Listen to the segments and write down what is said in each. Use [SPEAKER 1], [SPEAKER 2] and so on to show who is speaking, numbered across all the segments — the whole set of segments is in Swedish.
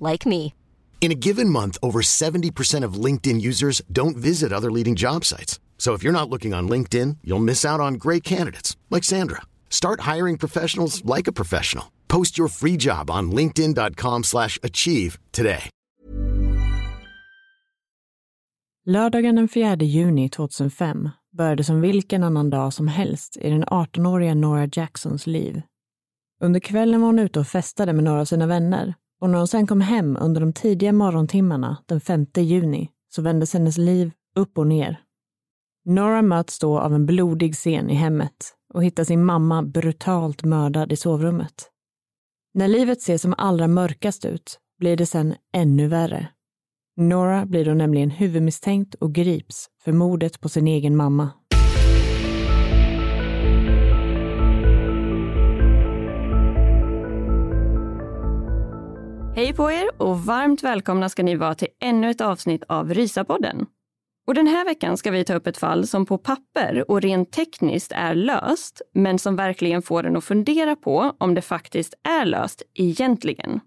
[SPEAKER 1] like me.
[SPEAKER 2] In a given month, over 70% of LinkedIn users don't visit other leading job sites. So if you're not looking on LinkedIn, you'll miss out on great candidates like Sandra. Start hiring professionals like a professional. Post your free job on linkedin.com/achieve slash achieve today.
[SPEAKER 3] Lördagen den 4 juni 2005 började som vilken annan dag som helst i den 18-åriga Nora Jacksons liv. Under kvällen var hon ute och festade med några av sina vänner och när hon sen kom hem under de tidiga morgontimmarna den 5 juni så vändes hennes liv upp och ner. Nora möts då av en blodig scen i hemmet och hittar sin mamma brutalt mördad i sovrummet. När livet ser som allra mörkast ut blir det sen ännu värre. Nora blir då nämligen huvudmisstänkt och grips för mordet på sin egen mamma.
[SPEAKER 4] Hej på er och varmt välkomna ska ni vara till ännu ett avsnitt av Rysapodden. Och den här veckan ska vi ta upp ett fall som på papper och rent tekniskt är löst, men som verkligen får en att fundera på om det faktiskt är löst egentligen.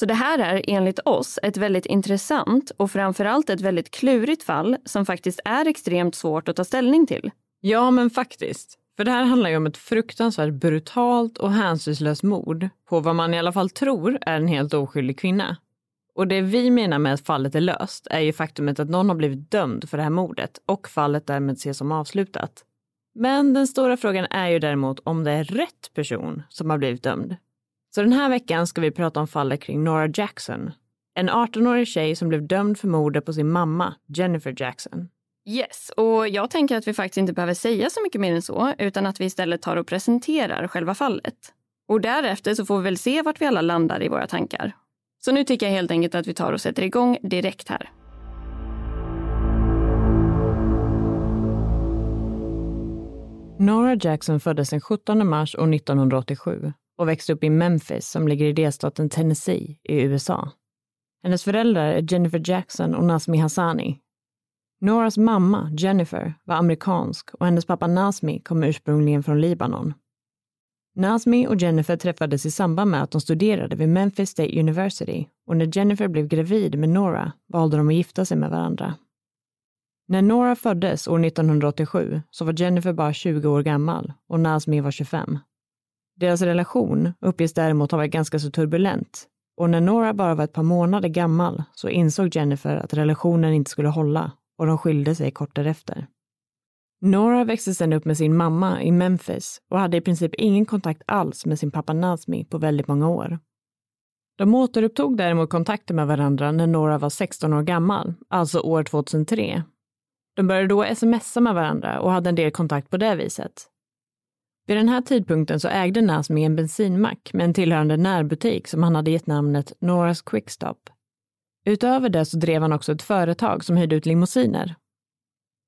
[SPEAKER 4] Så det här är enligt oss ett väldigt intressant och framförallt ett väldigt klurigt fall som faktiskt är extremt svårt att ta ställning till.
[SPEAKER 3] Ja, men faktiskt. För det här handlar ju om ett fruktansvärt brutalt och hänsynslöst mord på vad man i alla fall tror är en helt oskyldig kvinna. Och det vi menar med att fallet är löst är ju faktumet att någon har blivit dömd för det här mordet och fallet därmed ses som avslutat. Men den stora frågan är ju däremot om det är rätt person som har blivit dömd. Så den här veckan ska vi prata om fallet kring Nora Jackson. En 18-årig tjej som blev dömd för mordet på sin mamma, Jennifer Jackson.
[SPEAKER 4] Yes, och jag tänker att vi faktiskt inte behöver säga så mycket mer än så, utan att vi istället tar och presenterar själva fallet. Och därefter så får vi väl se vart vi alla landar i våra tankar. Så nu tycker jag helt enkelt att vi tar och sätter igång direkt här.
[SPEAKER 3] Nora Jackson föddes den 17 mars år 1987 och växte upp i Memphis som ligger i delstaten Tennessee i USA. Hennes föräldrar är Jennifer Jackson och Nazmi Hassani. Noras mamma, Jennifer, var amerikansk och hennes pappa Nazmi kom ursprungligen från Libanon. Nazmi och Jennifer träffades i samband med att de studerade vid Memphis State University och när Jennifer blev gravid med Nora valde de att gifta sig med varandra. När Nora föddes år 1987 så var Jennifer bara 20 år gammal och Nazmi var 25. Deras relation uppges däremot ha varit ganska så turbulent och när Nora bara var ett par månader gammal så insåg Jennifer att relationen inte skulle hålla och de skilde sig kort därefter. Nora växte sedan upp med sin mamma i Memphis och hade i princip ingen kontakt alls med sin pappa Nazmi på väldigt många år. De återupptog däremot kontakten med varandra när Nora var 16 år gammal, alltså år 2003. De började då smsa med varandra och hade en del kontakt på det viset. Vid den här tidpunkten så ägde Nazmi en bensinmack med en tillhörande närbutik som han hade gett namnet Noras Quickstop. Utöver det så drev han också ett företag som hyrde ut limousiner.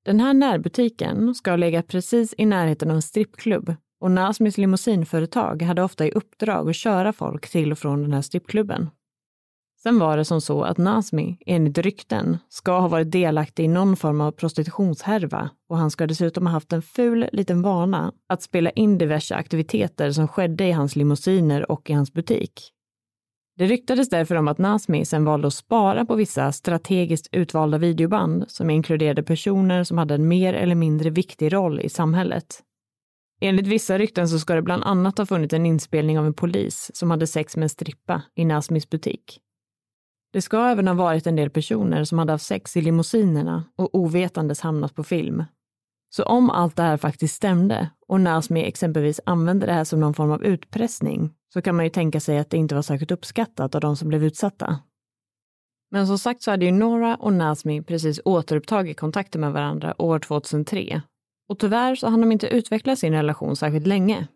[SPEAKER 3] Den här närbutiken ska ha legat precis i närheten av en strippklubb och Nasmis limousinföretag hade ofta i uppdrag att köra folk till och från den här strippklubben. Sen var det som så att Nasmi, enligt rykten, ska ha varit delaktig i någon form av prostitutionshärva och han ska dessutom ha haft en ful liten vana att spela in diverse aktiviteter som skedde i hans limousiner och i hans butik. Det ryktades därför om att Nazmi sen valde att spara på vissa strategiskt utvalda videoband som inkluderade personer som hade en mer eller mindre viktig roll i samhället. Enligt vissa rykten så ska det bland annat ha funnits en inspelning av en polis som hade sex med en strippa i Nazmis butik. Det ska även ha varit en del personer som hade haft sex i limousinerna och ovetandes hamnat på film. Så om allt det här faktiskt stämde och Nazmi exempelvis använde det här som någon form av utpressning så kan man ju tänka sig att det inte var särskilt uppskattat av de som blev utsatta. Men som sagt så hade ju Nora och Nazmi precis återupptagit kontakten med varandra år 2003. Och tyvärr så hann de inte utveckla sin relation särskilt länge.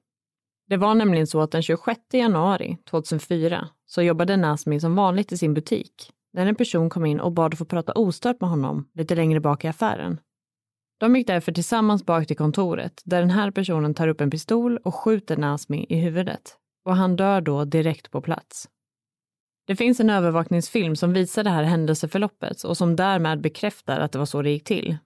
[SPEAKER 3] Det var nämligen så att den 26 januari 2004 så jobbade Nazmi som vanligt i sin butik när en person kom in och bad att få prata ostört med honom lite längre bak i affären. De gick därför tillsammans bak till kontoret där den här personen tar upp en pistol och skjuter Nazmi i huvudet. Och han dör då direkt på plats. Det finns en övervakningsfilm som visar det här händelseförloppet och som därmed bekräftar att det var så det gick till.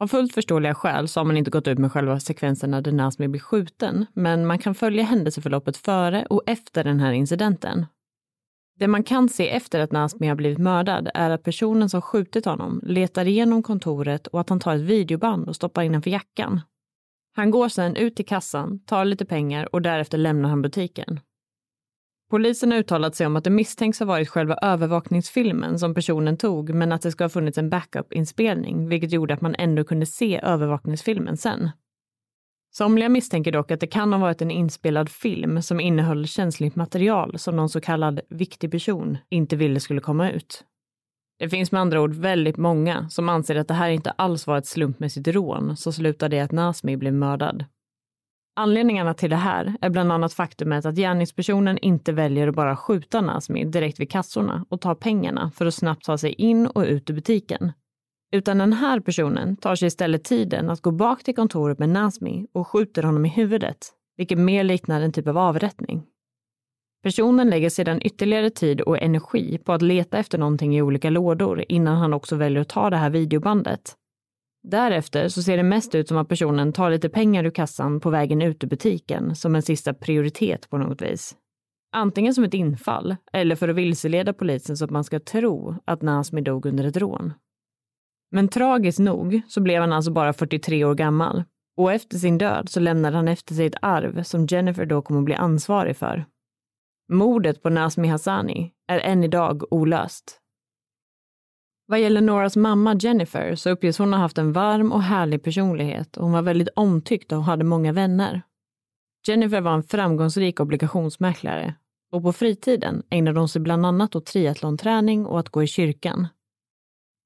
[SPEAKER 3] Av fullt förståeliga skäl så har man inte gått ut med själva sekvensen när Nazmi blir skjuten, men man kan följa händelseförloppet före och efter den här incidenten. Det man kan se efter att Nazmi har blivit mördad är att personen som skjutit honom letar igenom kontoret och att han tar ett videoband och stoppar innanför jackan. Han går sedan ut till kassan, tar lite pengar och därefter lämnar han butiken. Polisen har uttalat sig om att det misstänks ha varit själva övervakningsfilmen som personen tog, men att det ska ha funnits en backup-inspelning, vilket gjorde att man ändå kunde se övervakningsfilmen sen. Somliga misstänker dock att det kan ha varit en inspelad film som innehöll känsligt material som någon så kallad viktig person inte ville skulle komma ut. Det finns med andra ord väldigt många som anser att det här inte alls var ett slumpmässigt rån som slutade i att Nasmi blev mördad. Anledningarna till det här är bland annat faktumet att gärningspersonen inte väljer att bara skjuta Nasmi direkt vid kassorna och ta pengarna för att snabbt ta sig in och ut ur butiken. Utan den här personen tar sig istället tiden att gå bak till kontoret med Nazmi och skjuter honom i huvudet, vilket mer liknar en typ av avrättning. Personen lägger sedan ytterligare tid och energi på att leta efter någonting i olika lådor innan han också väljer att ta det här videobandet Därefter så ser det mest ut som att personen tar lite pengar ur kassan på vägen ut ur butiken som en sista prioritet på något vis. Antingen som ett infall eller för att vilseleda polisen så att man ska tro att Nazmi dog under ett rån. Men tragiskt nog så blev han alltså bara 43 år gammal och efter sin död så lämnade han efter sig ett arv som Jennifer då kommer att bli ansvarig för. Mordet på Nazmi Hassani är än idag olöst vad gäller Noras mamma Jennifer så uppges hon ha haft en varm och härlig personlighet och hon var väldigt omtyckt och hade många vänner. Jennifer var en framgångsrik obligationsmäklare och på fritiden ägnade hon sig bland annat åt triathlonträning och att gå i kyrkan.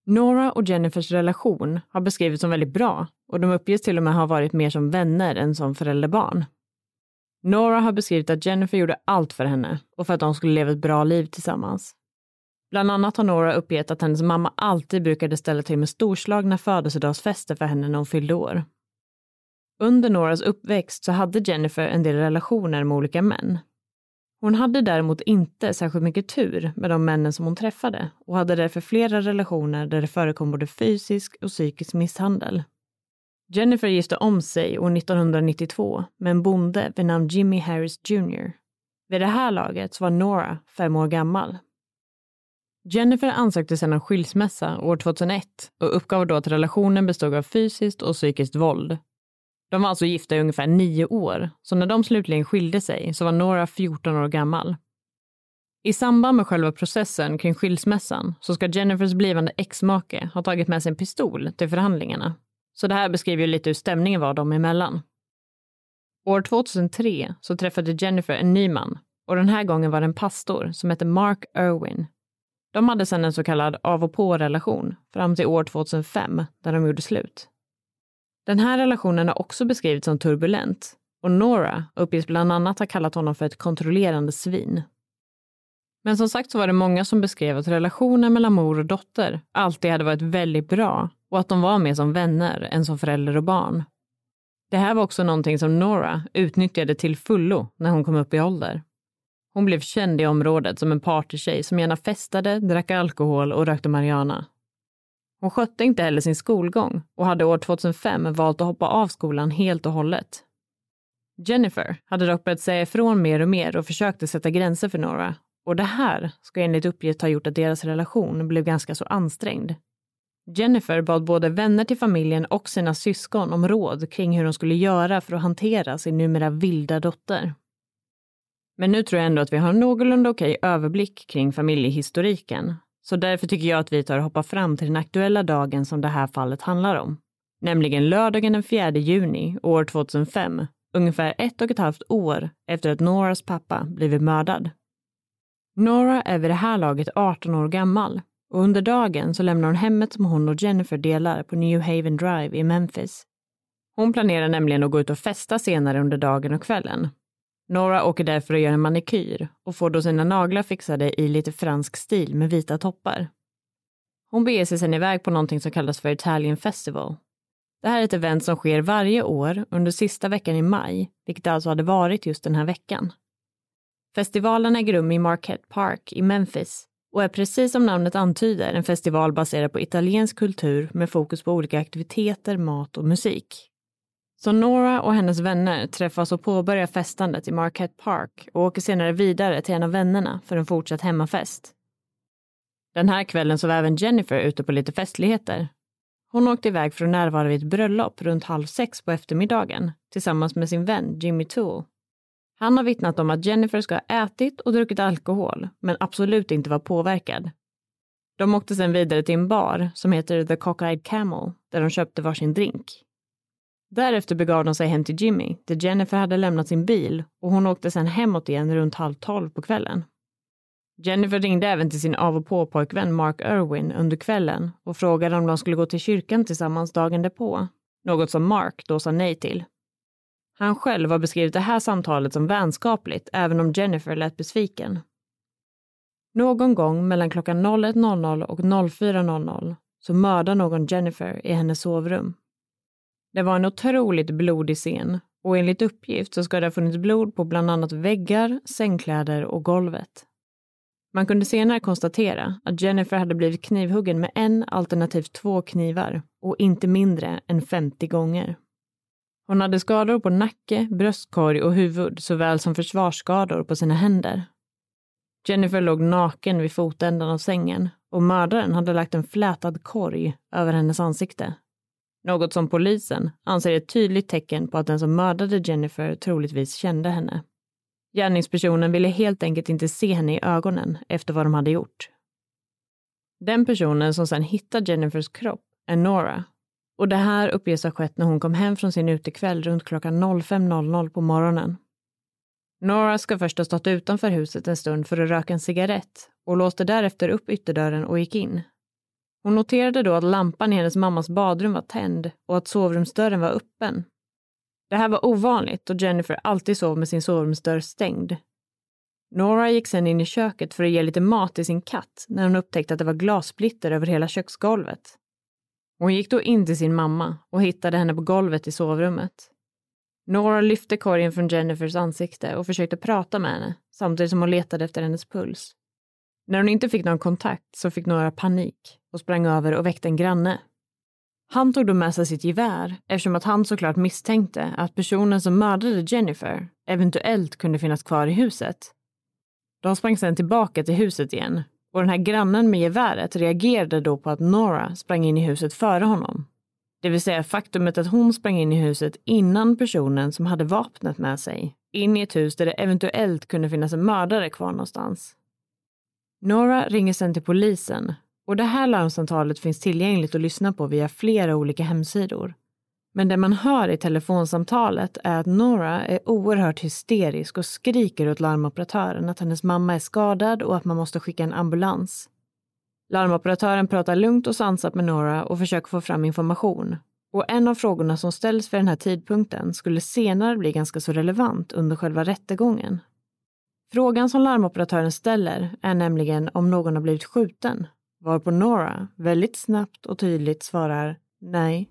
[SPEAKER 3] Nora och Jennifers relation har beskrivits som väldigt bra och de uppges till och med ha varit mer som vänner än som förälderbarn. Nora har beskrivit att Jennifer gjorde allt för henne och för att de skulle leva ett bra liv tillsammans. Bland annat har Nora uppgett att hennes mamma alltid brukade ställa till med storslagna födelsedagsfester för henne när hon fyllde år. Under Noras uppväxt så hade Jennifer en del relationer med olika män. Hon hade däremot inte särskilt mycket tur med de männen som hon träffade och hade därför flera relationer där det förekom både fysisk och psykisk misshandel. Jennifer gifte om sig år 1992 med en bonde vid namn Jimmy Harris Jr. Vid det här laget så var Nora fem år gammal Jennifer ansökte sedan om skilsmässa år 2001 och uppgav då att relationen bestod av fysiskt och psykiskt våld. De var alltså gifta i ungefär nio år, så när de slutligen skilde sig så var Nora 14 år gammal. I samband med själva processen kring skilsmässan så ska Jennifers blivande exmake ha tagit med sig en pistol till förhandlingarna. Så det här beskriver ju lite hur stämningen var dem emellan. År 2003 så träffade Jennifer en ny man och den här gången var det en pastor som hette Mark Irwin de hade sedan en så kallad av och på-relation fram till år 2005 där de gjorde slut. Den här relationen har också beskrivits som turbulent och Nora uppges bland annat ha kallat honom för ett kontrollerande svin. Men som sagt så var det många som beskrev att relationen mellan mor och dotter alltid hade varit väldigt bra och att de var mer som vänner än som förälder och barn. Det här var också någonting som Nora utnyttjade till fullo när hon kom upp i ålder. Hon blev känd i området som en partytjej som gärna festade, drack alkohol och rökte marijuana. Hon skötte inte heller sin skolgång och hade år 2005 valt att hoppa av skolan helt och hållet. Jennifer hade dock börjat säga ifrån mer och mer och försökte sätta gränser för Nora. Och det här ska enligt uppgift ha gjort att deras relation blev ganska så ansträngd. Jennifer bad både vänner till familjen och sina syskon om råd kring hur de skulle göra för att hantera sin numera vilda dotter. Men nu tror jag ändå att vi har en någorlunda okej överblick kring familjehistoriken. Så därför tycker jag att vi tar och hoppar fram till den aktuella dagen som det här fallet handlar om. Nämligen lördagen den 4 juni år 2005, ungefär ett och ett halvt år efter att Noras pappa blivit mördad. Nora är vid det här laget 18 år gammal och under dagen så lämnar hon hemmet som hon och Jennifer delar på New Haven Drive i Memphis. Hon planerar nämligen att gå ut och festa senare under dagen och kvällen. Nora åker därför och gör en manikyr och får då sina naglar fixade i lite fransk stil med vita toppar. Hon beger sig sedan iväg på någonting som kallas för Italian Festival. Det här är ett event som sker varje år under sista veckan i maj, vilket alltså hade varit just den här veckan. Festivalen äger rum i Marquette Park i Memphis och är precis som namnet antyder en festival baserad på italiensk kultur med fokus på olika aktiviteter, mat och musik. Så Nora och hennes vänner träffas och påbörjar festandet i Marquette Park och åker senare vidare till en av vännerna för en fortsatt hemmafest. Den här kvällen så var även Jennifer ute på lite festligheter. Hon åkte iväg för att närvara vid ett bröllop runt halv sex på eftermiddagen tillsammans med sin vän Jimmy Toole. Han har vittnat om att Jennifer ska ha ätit och druckit alkohol, men absolut inte var påverkad. De åkte sedan vidare till en bar som heter The Cockeyed Camel, där de köpte varsin drink. Därefter begav de sig hem till Jimmy, där Jennifer hade lämnat sin bil och hon åkte sedan hemåt igen runt halv tolv på kvällen. Jennifer ringde även till sin av och på-pojkvän Mark Irwin under kvällen och frågade om de skulle gå till kyrkan tillsammans dagen därpå, något som Mark då sa nej till. Han själv har beskrivit det här samtalet som vänskapligt, även om Jennifer lät besviken. Någon gång mellan klockan 01.00 och 04.00 så mördar någon Jennifer i hennes sovrum. Det var en otroligt blodig scen och enligt uppgift så ska det ha funnits blod på bland annat väggar, sängkläder och golvet. Man kunde senare konstatera att Jennifer hade blivit knivhuggen med en alternativt två knivar och inte mindre än 50 gånger. Hon hade skador på nacke, bröstkorg och huvud såväl som försvarsskador på sina händer. Jennifer låg naken vid fotändan av sängen och mördaren hade lagt en flätad korg över hennes ansikte. Något som polisen anser är ett tydligt tecken på att den som mördade Jennifer troligtvis kände henne. Gärningspersonen ville helt enkelt inte se henne i ögonen efter vad de hade gjort. Den personen som sedan hittar Jennifers kropp är Nora och det här uppges ha skett när hon kom hem från sin utekväll runt klockan 05.00 på morgonen. Nora ska först ha stått utanför huset en stund för att röka en cigarett och låste därefter upp ytterdörren och gick in. Hon noterade då att lampan i hennes mammas badrum var tänd och att sovrumsdörren var öppen. Det här var ovanligt då Jennifer alltid sov med sin sovrumsdörr stängd. Nora gick sen in i köket för att ge lite mat till sin katt när hon upptäckte att det var glassplitter över hela köksgolvet. Hon gick då in till sin mamma och hittade henne på golvet i sovrummet. Nora lyfte korgen från Jennifers ansikte och försökte prata med henne samtidigt som hon letade efter hennes puls. När hon inte fick någon kontakt så fick Nora panik och sprang över och väckte en granne. Han tog då med sig sitt gevär eftersom att han såklart misstänkte att personen som mördade Jennifer eventuellt kunde finnas kvar i huset. De sprang sedan tillbaka till huset igen och den här grannen med geväret reagerade då på att Nora sprang in i huset före honom. Det vill säga faktumet att hon sprang in i huset innan personen som hade vapnet med sig in i ett hus där det eventuellt kunde finnas en mördare kvar någonstans. Nora ringer sedan till polisen och det här larmsamtalet finns tillgängligt att lyssna på via flera olika hemsidor. Men det man hör i telefonsamtalet är att Nora är oerhört hysterisk och skriker åt larmoperatören att hennes mamma är skadad och att man måste skicka en ambulans. Larmoperatören pratar lugnt och sansat med Nora och försöker få fram information. Och en av frågorna som ställs för den här tidpunkten skulle senare bli ganska så relevant under själva rättegången. Frågan som larmoperatören ställer är nämligen om någon har blivit skjuten, varpå Nora väldigt snabbt och tydligt svarar nej.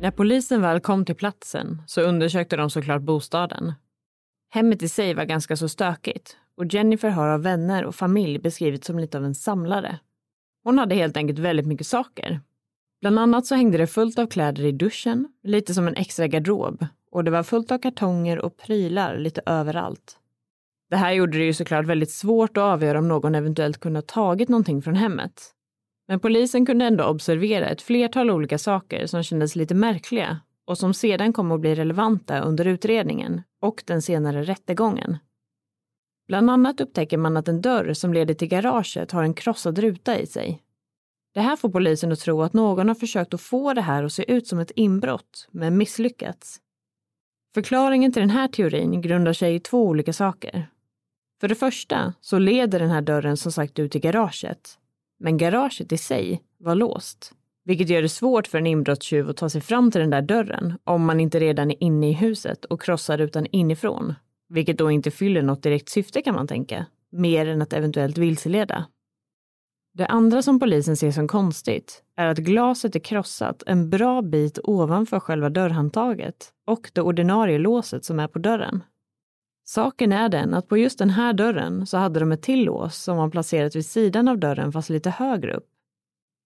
[SPEAKER 3] När polisen väl kom till platsen så undersökte de såklart bostaden. Hemmet i sig var ganska så stökigt och Jennifer har av vänner och familj beskrivits som lite av en samlare. Hon hade helt enkelt väldigt mycket saker. Bland annat så hängde det fullt av kläder i duschen, lite som en extra garderob och det var fullt av kartonger och prylar lite överallt. Det här gjorde det ju såklart väldigt svårt att avgöra om någon eventuellt kunde ha tagit någonting från hemmet. Men polisen kunde ändå observera ett flertal olika saker som kändes lite märkliga och som sedan kom att bli relevanta under utredningen och den senare rättegången. Bland annat upptäcker man att en dörr som leder till garaget har en krossad ruta i sig. Det här får polisen att tro att någon har försökt att få det här att se ut som ett inbrott, men misslyckats. Förklaringen till den här teorin grundar sig i två olika saker. För det första så leder den här dörren som sagt ut till garaget. Men garaget i sig var låst. Vilket gör det svårt för en inbrottstjuv att ta sig fram till den där dörren om man inte redan är inne i huset och krossar rutan inifrån. Vilket då inte fyller något direkt syfte kan man tänka, mer än att eventuellt vilseleda. Det andra som polisen ser som konstigt är att glaset är krossat en bra bit ovanför själva dörrhandtaget och det ordinarie låset som är på dörren. Saken är den att på just den här dörren så hade de ett till lås som var placerat vid sidan av dörren fast lite högre upp.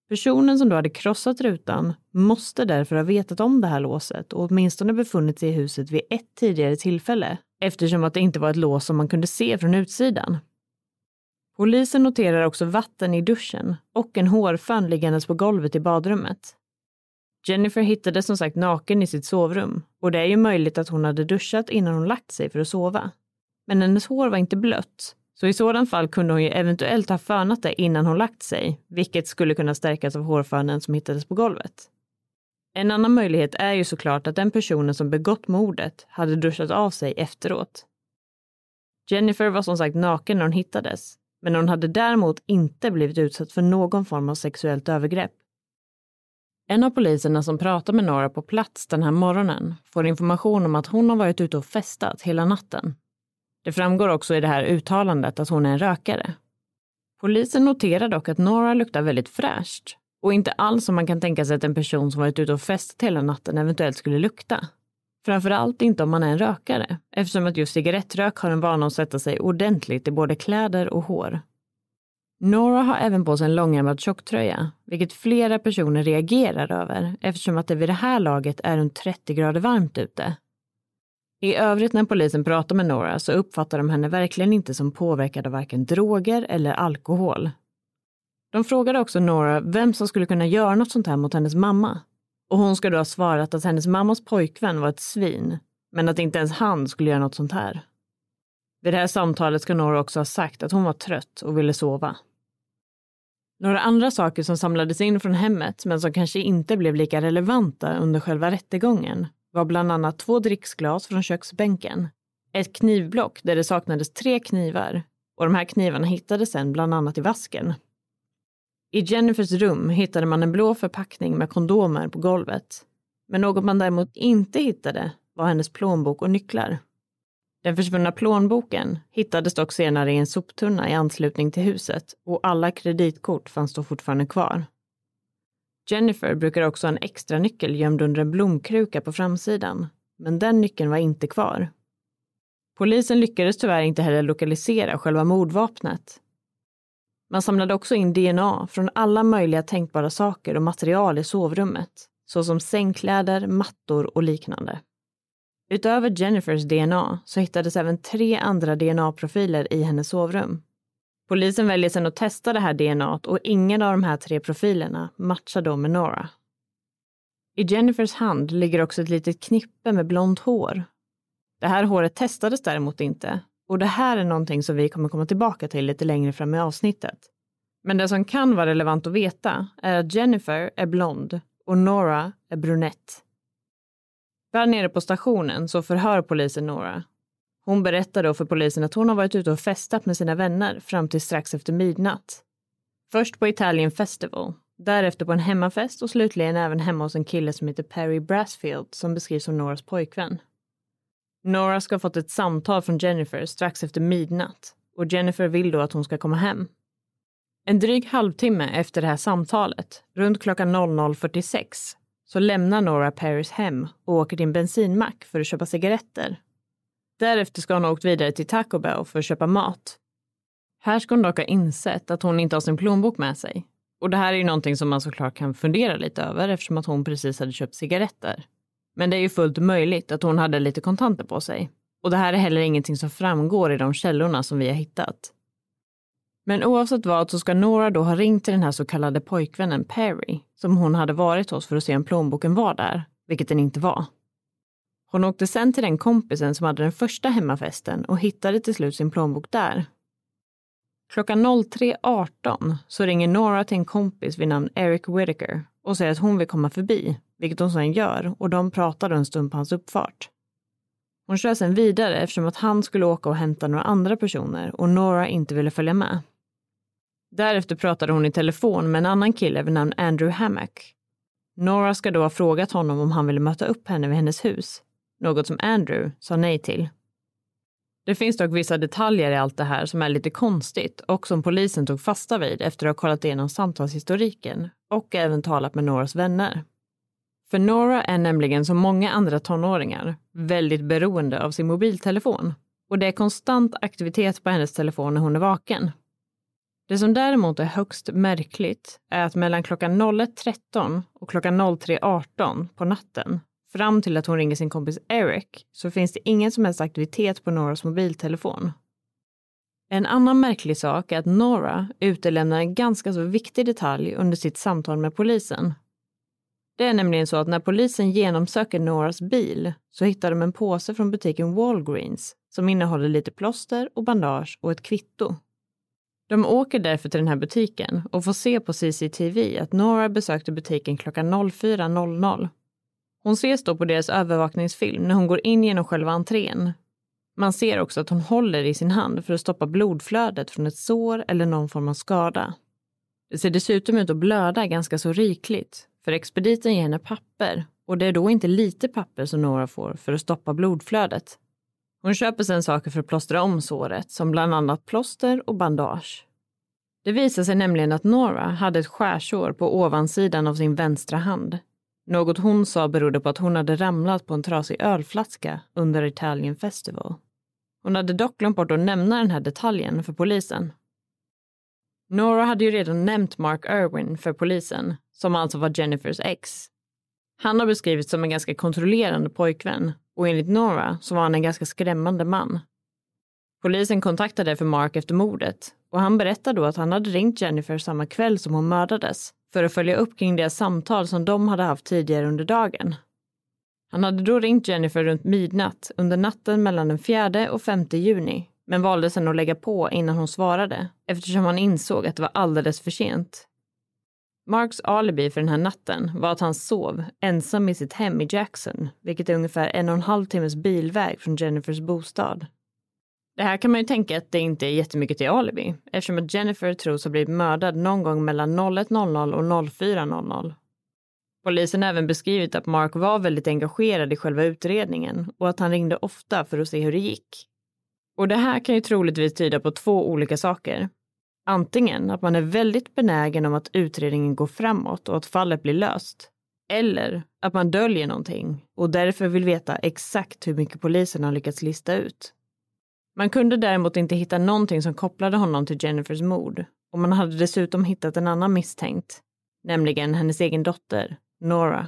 [SPEAKER 3] Personen som då hade krossat rutan måste därför ha vetat om det här låset och åtminstone befunnit sig i huset vid ett tidigare tillfälle eftersom att det inte var ett lås som man kunde se från utsidan. Polisen noterar också vatten i duschen och en hårfön liggandes på golvet i badrummet. Jennifer hittades som sagt naken i sitt sovrum och det är ju möjligt att hon hade duschat innan hon lagt sig för att sova. Men hennes hår var inte blött, så i sådant fall kunde hon ju eventuellt ha fönat det innan hon lagt sig, vilket skulle kunna stärkas av hårfönen som hittades på golvet. En annan möjlighet är ju såklart att den personen som begått mordet hade duschat av sig efteråt. Jennifer var som sagt naken när hon hittades, men hon hade däremot inte blivit utsatt för någon form av sexuellt övergrepp. En av poliserna som pratar med Nora på plats den här morgonen får information om att hon har varit ute och festat hela natten. Det framgår också i det här uttalandet att hon är en rökare. Polisen noterar dock att Nora luktar väldigt fräscht och inte alls som man kan tänka sig att en person som varit ute och festat hela natten eventuellt skulle lukta. Framförallt inte om man är en rökare, eftersom att just cigarettrök har en vana att sätta sig ordentligt i både kläder och hår. Nora har även på sig en långärmad tjocktröja, vilket flera personer reagerar över eftersom att det vid det här laget är runt 30 grader varmt ute. I övrigt när polisen pratar med Nora så uppfattar de henne verkligen inte som påverkad av varken droger eller alkohol. De frågade också Nora vem som skulle kunna göra något sånt här mot hennes mamma. Och hon ska då ha svarat att hennes mammas pojkvän var ett svin, men att inte ens han skulle göra något sånt här. Vid det här samtalet ska Nora också ha sagt att hon var trött och ville sova. Några andra saker som samlades in från hemmet men som kanske inte blev lika relevanta under själva rättegången var bland annat två dricksglas från köksbänken, ett knivblock där det saknades tre knivar och de här knivarna hittades sen bland annat i vasken. I Jennifers rum hittade man en blå förpackning med kondomer på golvet. Men något man däremot inte hittade var hennes plånbok och nycklar. Den försvunna plånboken hittades dock senare i en soptunna i anslutning till huset och alla kreditkort fanns då fortfarande kvar. Jennifer brukar också ha en extra nyckel gömd under en blomkruka på framsidan, men den nyckeln var inte kvar. Polisen lyckades tyvärr inte heller lokalisera själva mordvapnet. Man samlade också in DNA från alla möjliga tänkbara saker och material i sovrummet, såsom sängkläder, mattor och liknande. Utöver Jennifers DNA så hittades även tre andra DNA-profiler i hennes sovrum. Polisen väljer sedan att testa det här DNA och ingen av de här tre profilerna matchar då med Nora. I Jennifers hand ligger också ett litet knippe med blont hår. Det här håret testades däremot inte och det här är någonting som vi kommer komma tillbaka till lite längre fram i avsnittet. Men det som kan vara relevant att veta är att Jennifer är blond och Nora är brunett. Där nere på stationen så förhör polisen Nora. Hon berättar då för polisen att hon har varit ute och festat med sina vänner fram till strax efter midnatt. Först på Italian Festival, därefter på en hemmafest och slutligen även hemma hos en kille som heter Perry Brassfield som beskrivs som Noras pojkvän. Nora ska ha fått ett samtal från Jennifer strax efter midnatt och Jennifer vill då att hon ska komma hem. En dryg halvtimme efter det här samtalet, runt klockan 00.46, så lämnar Nora Paris hem och åker till en bensinmack för att köpa cigaretter. Därefter ska hon ha åkt vidare till Taco Bell för att köpa mat. Här ska hon dock ha insett att hon inte har sin plånbok med sig. Och det här är ju någonting som man såklart kan fundera lite över eftersom att hon precis hade köpt cigaretter. Men det är ju fullt möjligt att hon hade lite kontanter på sig. Och det här är heller ingenting som framgår i de källorna som vi har hittat. Men oavsett vad så ska Nora då ha ringt till den här så kallade pojkvännen Perry, som hon hade varit hos för att se om plånboken var där, vilket den inte var. Hon åkte sen till den kompisen som hade den första hemmafesten och hittade till slut sin plånbok där. Klockan 03.18 så ringer Nora till en kompis vid namn Eric Whitaker och säger att hon vill komma förbi, vilket hon sen gör och de pratar en stund på hans uppfart. Hon kör sen vidare eftersom att han skulle åka och hämta några andra personer och Nora inte ville följa med. Därefter pratade hon i telefon med en annan kille vid namn Andrew Hammack. Nora ska då ha frågat honom om han ville möta upp henne vid hennes hus, något som Andrew sa nej till. Det finns dock vissa detaljer i allt det här som är lite konstigt och som polisen tog fasta vid efter att ha kollat igenom samtalshistoriken och även talat med Noras vänner. För Nora är nämligen som många andra tonåringar väldigt beroende av sin mobiltelefon och det är konstant aktivitet på hennes telefon när hon är vaken. Det som däremot är högst märkligt är att mellan klockan 01.13 och klockan 03.18 på natten fram till att hon ringer sin kompis Eric så finns det ingen som helst aktivitet på Noras mobiltelefon. En annan märklig sak är att Nora utelämnar en ganska så viktig detalj under sitt samtal med polisen. Det är nämligen så att när polisen genomsöker Noras bil så hittar de en påse från butiken Walgreens som innehåller lite plåster och bandage och ett kvitto. De åker därför till den här butiken och får se på CCTV att Nora besökte butiken klockan 04.00 hon ses då på deras övervakningsfilm när hon går in genom själva entrén. Man ser också att hon håller i sin hand för att stoppa blodflödet från ett sår eller någon form av skada. Det ser dessutom ut att blöda ganska så rikligt, för expediten ger henne papper och det är då inte lite papper som Nora får för att stoppa blodflödet. Hon köper sedan saker för att plåstra om såret, som bland annat plåster och bandage. Det visar sig nämligen att Nora hade ett skärsår på ovansidan av sin vänstra hand något hon sa berodde på att hon hade ramlat på en trasig ölflaska under Italian Festival. Hon hade dock glömt bort att nämna den här detaljen för polisen. Nora hade ju redan nämnt Mark Irwin för polisen, som alltså var Jennifers ex. Han har beskrivits som en ganska kontrollerande pojkvän och enligt Nora så var han en ganska skrämmande man. Polisen kontaktade därför Mark efter mordet och han berättade då att han hade ringt Jennifer samma kväll som hon mördades för att följa upp kring deras samtal som de hade haft tidigare under dagen. Han hade då ringt Jennifer runt midnatt under natten mellan den 4 och 5 juni men valde sedan att lägga på innan hon svarade eftersom han insåg att det var alldeles för sent. Marks alibi för den här natten var att han sov ensam i sitt hem i Jackson, vilket är ungefär en och en halv timmes bilväg från Jennifers bostad. Det här kan man ju tänka att det inte är jättemycket till alibi eftersom att Jennifer tros ha blivit mördad någon gång mellan 01.00 och 04.00. Polisen har även beskrivit att Mark var väldigt engagerad i själva utredningen och att han ringde ofta för att se hur det gick. Och det här kan ju troligtvis tyda på två olika saker. Antingen att man är väldigt benägen om att utredningen går framåt och att fallet blir löst. Eller att man döljer någonting och därför vill veta exakt hur mycket polisen har lyckats lista ut. Man kunde däremot inte hitta någonting som kopplade honom till Jennifers mord och man hade dessutom hittat en annan misstänkt, nämligen hennes egen dotter, Nora.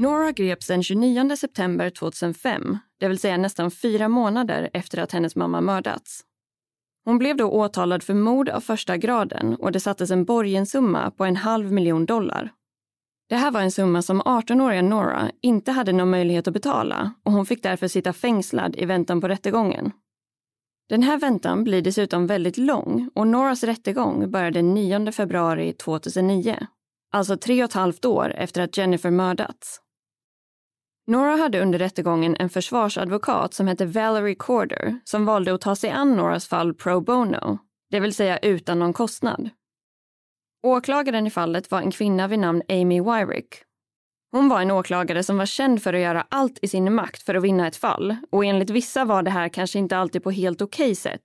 [SPEAKER 4] Nora greps den 29 september 2005, det vill säga nästan fyra månader efter att hennes mamma mördats. Hon blev då åtalad för mord av första graden och det sattes en borgensumma på en halv miljon dollar. Det här var en summa som 18-åriga Nora inte hade någon möjlighet att betala och hon fick därför sitta fängslad i väntan på rättegången. Den här väntan blir dessutom väldigt lång och Noras rättegång börjar den 9 februari 2009. Alltså tre och ett halvt år efter att Jennifer mördats. Nora hade under rättegången en försvarsadvokat som hette Valerie Corder som valde att ta sig an Noras fall pro bono, det vill säga utan någon kostnad. Åklagaren i fallet var en kvinna vid namn Amy Wyrick. Hon var en åklagare som var känd för att göra allt i sin makt för att vinna ett fall och enligt vissa var det här kanske inte alltid på helt okej okay sätt.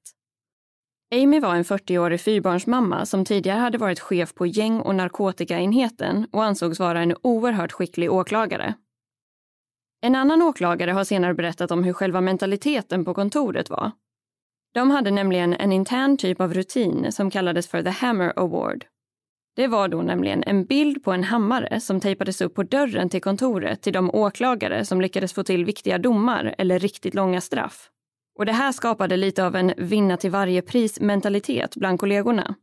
[SPEAKER 4] Amy var en 40-årig fyrbarnsmamma som tidigare hade varit chef på gäng och narkotikaenheten och ansågs vara en oerhört skicklig åklagare. En annan åklagare har senare berättat om hur själva mentaliteten på kontoret var. De hade nämligen en intern typ av rutin som kallades för the Hammer Award. Det var då nämligen en bild på en hammare som tejpades upp på dörren till kontoret till de åklagare som lyckades få till viktiga domar eller riktigt långa straff. Och det här skapade lite av en vinna till varje pris-mentalitet bland kollegorna.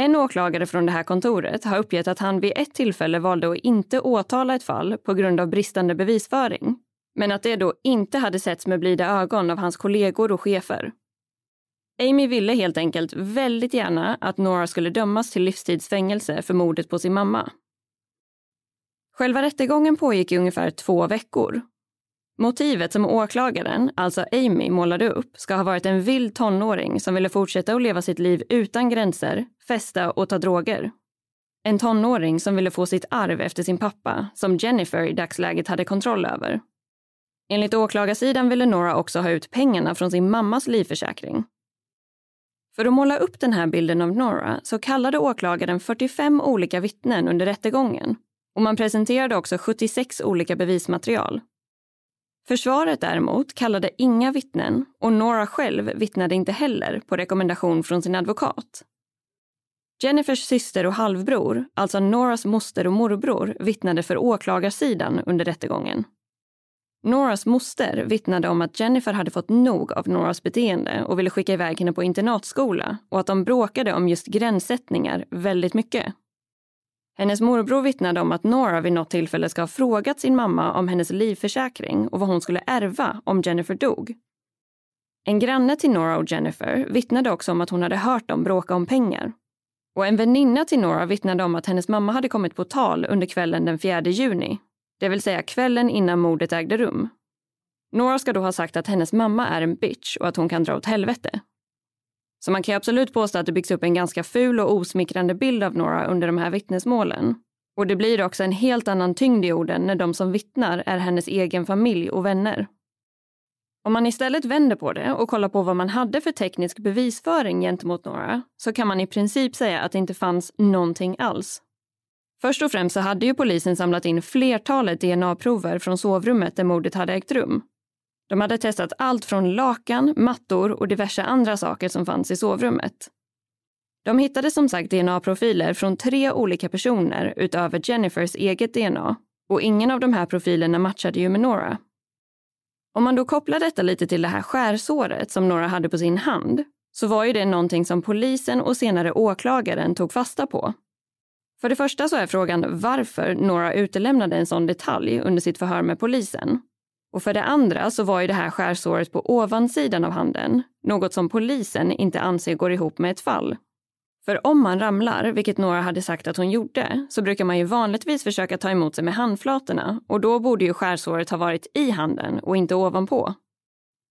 [SPEAKER 4] En åklagare från det här kontoret har uppgett att han vid ett tillfälle valde att inte åtala ett fall på grund av bristande bevisföring. Men att det då inte hade setts med blida ögon av hans kollegor och chefer. Amy ville helt enkelt väldigt gärna att Nora skulle dömas till livstidsfängelse för mordet på sin mamma. Själva rättegången pågick i ungefär två veckor Motivet som åklagaren, alltså Amy, målade upp ska ha varit en vild tonåring som ville fortsätta att leva sitt liv utan gränser, festa och ta droger. En tonåring som ville få sitt arv efter sin pappa, som Jennifer i dagsläget hade kontroll över. Enligt åklagarsidan ville Nora också ha ut pengarna från sin mammas livförsäkring. För att måla upp den här bilden av Nora så kallade åklagaren 45 olika vittnen under rättegången och man presenterade också 76 olika bevismaterial. Försvaret däremot kallade inga vittnen och Nora själv vittnade inte heller på rekommendation från sin advokat. Jennifers syster och halvbror, alltså Noras moster och morbror, vittnade för åklagarsidan under rättegången. Noras moster vittnade om att Jennifer hade fått nog av Noras beteende och ville skicka iväg henne på internatskola och att de bråkade om just gränssättningar väldigt mycket. Hennes morbror vittnade om att Nora vid något tillfälle ska ha frågat sin mamma om hennes livförsäkring och vad hon skulle ärva om Jennifer dog. En granne till Nora och Jennifer vittnade också om att hon hade hört dem bråka om pengar. Och en väninna till Nora vittnade om att hennes mamma hade kommit på tal under kvällen den 4 juni, det vill säga kvällen innan mordet ägde rum. Nora ska då ha sagt att hennes mamma är en bitch och att hon kan dra åt helvete. Så man kan absolut påstå att det byggs upp en ganska ful och osmickrande bild av Nora under de här vittnesmålen. Och det blir också en helt annan tyngd i orden när de som vittnar är hennes egen familj och vänner. Om man istället vänder på det och kollar på vad man hade för teknisk bevisföring gentemot Nora så kan man i princip säga att det inte fanns någonting alls. Först och främst så hade ju polisen samlat in flertalet DNA-prover från sovrummet där mordet hade ägt rum de hade testat allt från lakan, mattor och diverse andra saker som fanns i sovrummet. De hittade som sagt DNA-profiler från tre olika personer utöver Jennifers eget DNA och ingen av de här profilerna matchade ju med Nora. Om man då kopplar detta lite till det här skärsåret som Nora hade på sin hand så var ju det någonting som polisen och senare åklagaren tog fasta på. För det första så är frågan varför Nora utelämnade en sån detalj under sitt förhör med polisen. Och för det andra så var ju det här skärsåret på ovansidan av handen något som polisen inte anser går ihop med ett fall. För om man ramlar, vilket Nora hade sagt att hon gjorde, så brukar man ju vanligtvis försöka ta emot sig med handflatorna och då borde ju skärsåret ha varit i handen och inte ovanpå.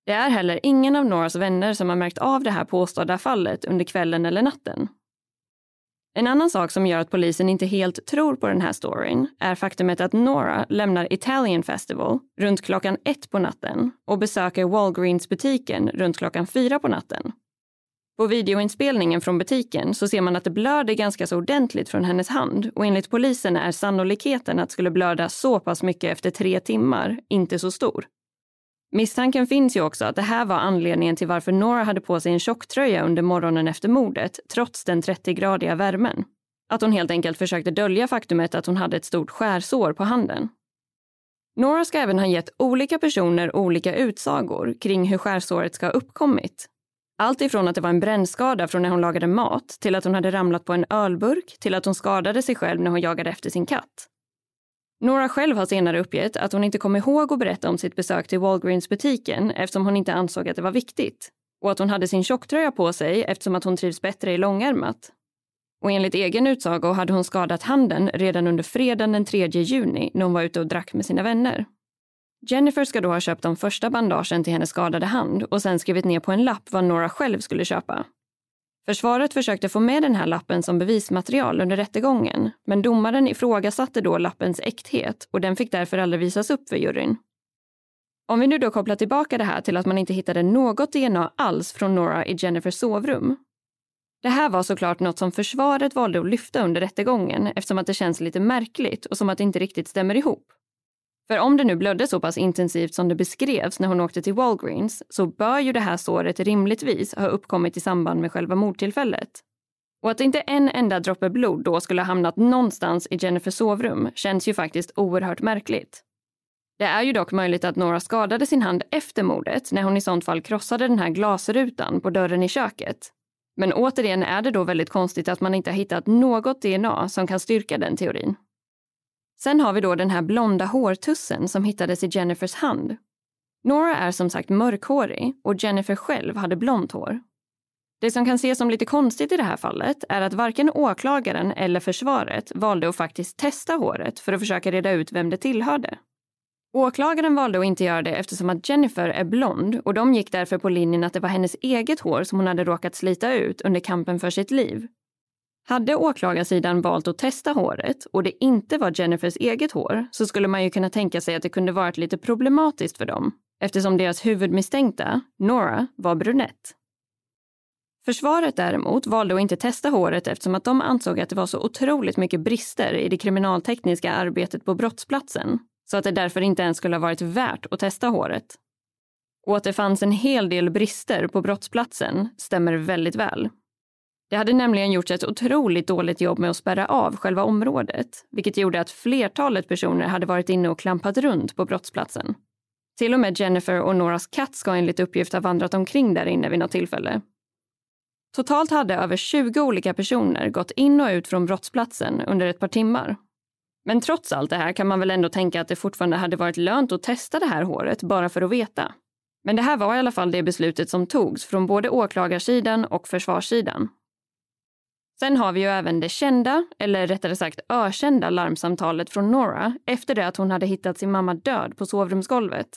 [SPEAKER 4] Det är heller ingen av Noras vänner som har märkt av det här påstådda fallet under kvällen eller natten. En annan sak som gör att polisen inte helt tror på den här storyn är faktumet att Nora lämnar Italian Festival runt klockan ett på natten och besöker Walgreens-butiken runt klockan fyra på natten. På videoinspelningen från butiken så ser man att det blöder ganska så ordentligt från hennes hand och enligt polisen är sannolikheten att skulle blöda så pass mycket efter tre timmar inte så stor. Misstanken finns ju också att det här var anledningen till varför Nora hade på sig en tjocktröja under morgonen efter mordet, trots den 30-gradiga värmen. Att hon helt enkelt försökte dölja faktumet att hon hade ett stort skärsår på handen. Nora ska även ha gett olika personer olika utsagor kring hur skärsåret ska ha uppkommit. Allt ifrån att det var en brännskada från när hon lagade mat till att hon hade ramlat på en ölburk till att hon skadade sig själv när hon jagade efter sin katt. Nora själv har senare uppgett att hon inte kom ihåg att berätta om sitt besök till Walgreens-butiken eftersom hon inte ansåg att det var viktigt. Och att hon hade sin tjocktröja på sig eftersom att hon trivs bättre i långärmat. Och enligt egen utsago hade hon skadat handen redan under fredagen den 3 juni när hon var ute och drack med sina vänner. Jennifer ska då ha köpt de första bandagen till hennes skadade hand och sen skrivit ner på en lapp vad Nora själv skulle köpa. Försvaret försökte få med den här lappen som bevismaterial under rättegången, men domaren ifrågasatte då lappens äkthet och den fick därför aldrig visas upp för juryn. Om vi nu då kopplar tillbaka det här till att man inte hittade något DNA alls från Nora i Jennifers sovrum. Det här var såklart något som försvaret valde att lyfta under rättegången eftersom att det känns lite märkligt och som att det inte riktigt stämmer ihop. För om det nu blödde så pass intensivt som det beskrevs när hon åkte till Walgreens så bör ju det här såret rimligtvis ha uppkommit i samband med själva mordtillfället. Och att inte en enda droppe blod då skulle ha hamnat någonstans i Jennifers sovrum känns ju faktiskt oerhört märkligt. Det är ju dock möjligt att Nora skadade sin hand efter mordet när hon i sånt fall krossade den här glasrutan på dörren i köket. Men återigen är det då väldigt konstigt att man inte har hittat något DNA som kan styrka den teorin. Sen har vi då den här blonda hårtussen som hittades i Jennifers hand. Nora är som sagt mörkhårig och Jennifer själv hade blont hår. Det som kan ses som lite konstigt i det här fallet är att varken åklagaren eller försvaret valde att faktiskt testa håret för att försöka reda ut vem det tillhörde. Åklagaren valde att inte göra det eftersom att Jennifer är blond och de gick därför på linjen att det var hennes eget hår som hon hade råkat slita ut under kampen för sitt liv hade åklagarsidan valt att testa håret och det inte var Jennifers eget hår så skulle man ju kunna tänka sig att det kunde varit lite problematiskt för dem eftersom deras huvudmisstänkta, Nora, var brunett. Försvaret däremot valde att inte testa håret eftersom att de ansåg att det var så otroligt mycket brister i det kriminaltekniska arbetet på brottsplatsen så att det därför inte ens skulle ha varit värt att testa håret. Och att det fanns en hel del brister på brottsplatsen stämmer väldigt väl. Det hade nämligen gjorts ett otroligt dåligt jobb med att spärra av själva området, vilket gjorde att flertalet personer hade varit inne och klampat runt på brottsplatsen. Till och med Jennifer och Noras katt ska enligt uppgift ha vandrat omkring där inne vid något tillfälle. Totalt hade över 20 olika personer gått in och ut från brottsplatsen under ett par timmar. Men trots allt det här kan man väl ändå tänka att det fortfarande hade varit lönt att testa det här håret bara för att veta. Men det här var i alla fall det beslutet som togs från både åklagarsidan och försvarssidan. Sen har vi ju även det kända, eller rättare sagt ökända larmsamtalet från Nora efter det att hon hade hittat sin mamma död på sovrumsgolvet.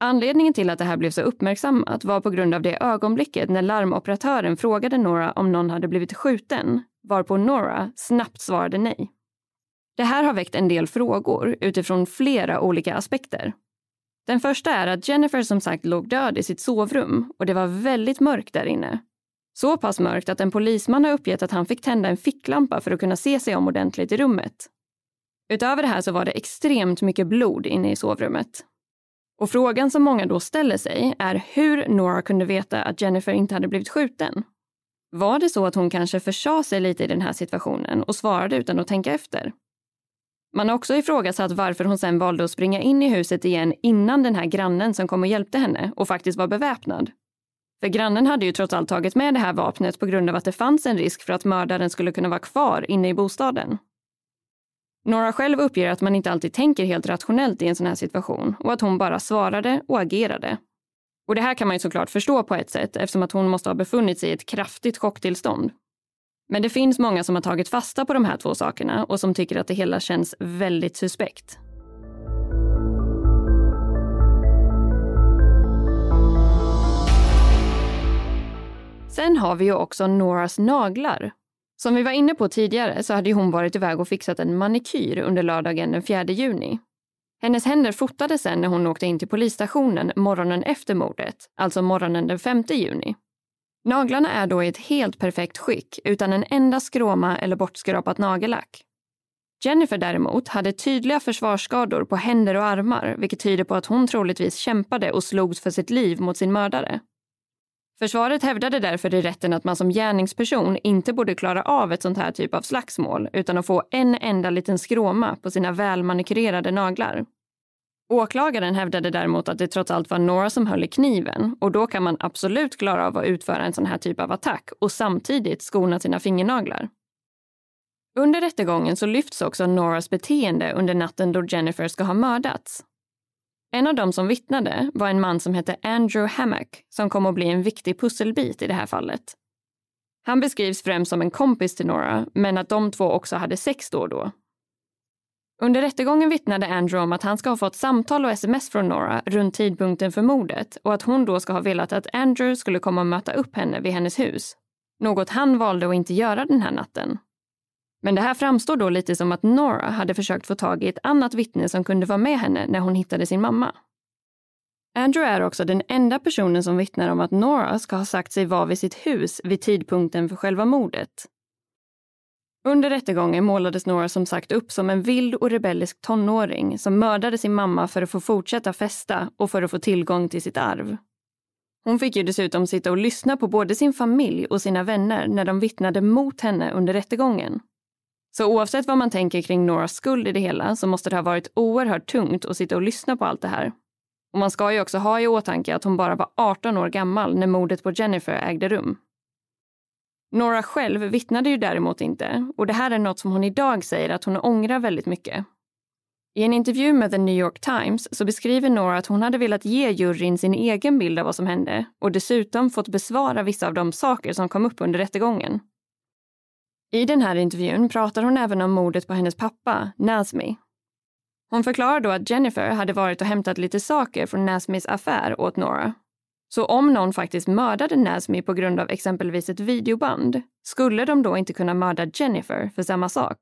[SPEAKER 4] Anledningen till att det här blev så uppmärksammat var på grund av det ögonblicket när larmoperatören frågade Nora om någon hade blivit skjuten, varpå Nora snabbt svarade nej. Det här har väckt en del frågor utifrån flera olika aspekter. Den första är att Jennifer som sagt låg död i sitt sovrum och det var väldigt mörkt där inne så pass mörkt att en polisman har uppgett att han fick tända en ficklampa för att kunna se sig om ordentligt i rummet. Utöver det här så var det extremt mycket blod inne i sovrummet. Och frågan som många då ställer sig är hur Nora kunde veta att Jennifer inte hade blivit skjuten. Var det så att hon kanske försade sig lite i den här situationen och svarade utan att tänka efter? Man har också ifrågasatt varför hon sen valde att springa in i huset igen innan den här grannen som kom och hjälpte henne och faktiskt var beväpnad. För grannen hade ju trots allt tagit med det här vapnet på grund av att det fanns en risk för att mördaren skulle kunna vara kvar inne i bostaden. Nora själv uppger att man inte alltid tänker helt rationellt i en sån här situation och att hon bara svarade och agerade. Och det här kan man ju såklart förstå på ett sätt eftersom att hon måste ha befunnit sig i ett kraftigt chocktillstånd. Men det finns många som har tagit fasta på de här två sakerna och som tycker att det hela känns väldigt suspekt. Sen har vi ju också Noras naglar. Som vi var inne på tidigare så hade hon varit iväg och fixat en manikyr under lördagen den 4 juni. Hennes händer fotades sen när hon åkte in till polisstationen morgonen efter mordet, alltså morgonen den 5 juni. Naglarna är då i ett helt perfekt skick utan en enda skråma eller bortskrapat nagellack. Jennifer däremot hade tydliga försvarsskador på händer och armar vilket tyder på att hon troligtvis kämpade och slogs för sitt liv mot sin mördare. Försvaret hävdade därför i rätten att man som gärningsperson inte borde klara av ett sånt här typ av slagsmål utan att få en enda liten skråma på sina välmanikurerade naglar. Åklagaren hävdade däremot att det trots allt var Nora som höll i kniven och då kan man absolut klara av att utföra en sån här typ av attack och samtidigt skona sina fingernaglar. Under rättegången så lyfts också Noras beteende under natten då Jennifer ska ha mördats. En av dem som vittnade var en man som hette Andrew Hammack som kom att bli en viktig pusselbit i det här fallet. Han beskrivs främst som en kompis till Nora, men att de två också hade sex då och då. Under rättegången vittnade Andrew om att han ska ha fått samtal och sms från Nora runt tidpunkten för mordet och att hon då ska ha velat att Andrew skulle komma och möta upp henne vid hennes hus. Något han valde att inte göra den här natten. Men det här framstår då lite som att Nora hade försökt få tag i ett annat vittne som kunde vara med henne när hon hittade sin mamma. Andrew är också den enda personen som vittnar om att Nora ska ha sagt sig vara vid sitt hus vid tidpunkten för själva mordet. Under rättegången målades Nora som sagt upp som en vild och rebellisk tonåring som mördade sin mamma för att få fortsätta festa och för att få tillgång till sitt arv. Hon fick ju dessutom sitta och lyssna på både sin familj och sina vänner när de vittnade mot henne under rättegången. Så oavsett vad man tänker kring Noras skuld i det hela så måste det ha varit oerhört tungt att sitta och lyssna på allt det här. Och man ska ju också ha i åtanke att hon bara var 18 år gammal när mordet på Jennifer ägde rum. Nora själv vittnade ju däremot inte och det här är något som hon idag säger att hon ångrar väldigt mycket. I en intervju med The New York Times så beskriver Nora att hon hade velat ge juryn sin egen bild av vad som hände och dessutom fått besvara vissa av de saker som kom upp under rättegången. I den här intervjun pratar hon även om mordet på hennes pappa, Nazmi. Hon förklarar då att Jennifer hade varit och hämtat lite saker från Nazmis affär åt Nora. Så om någon faktiskt mördade Nazmi på grund av exempelvis ett videoband, skulle de då inte kunna mörda Jennifer för samma sak?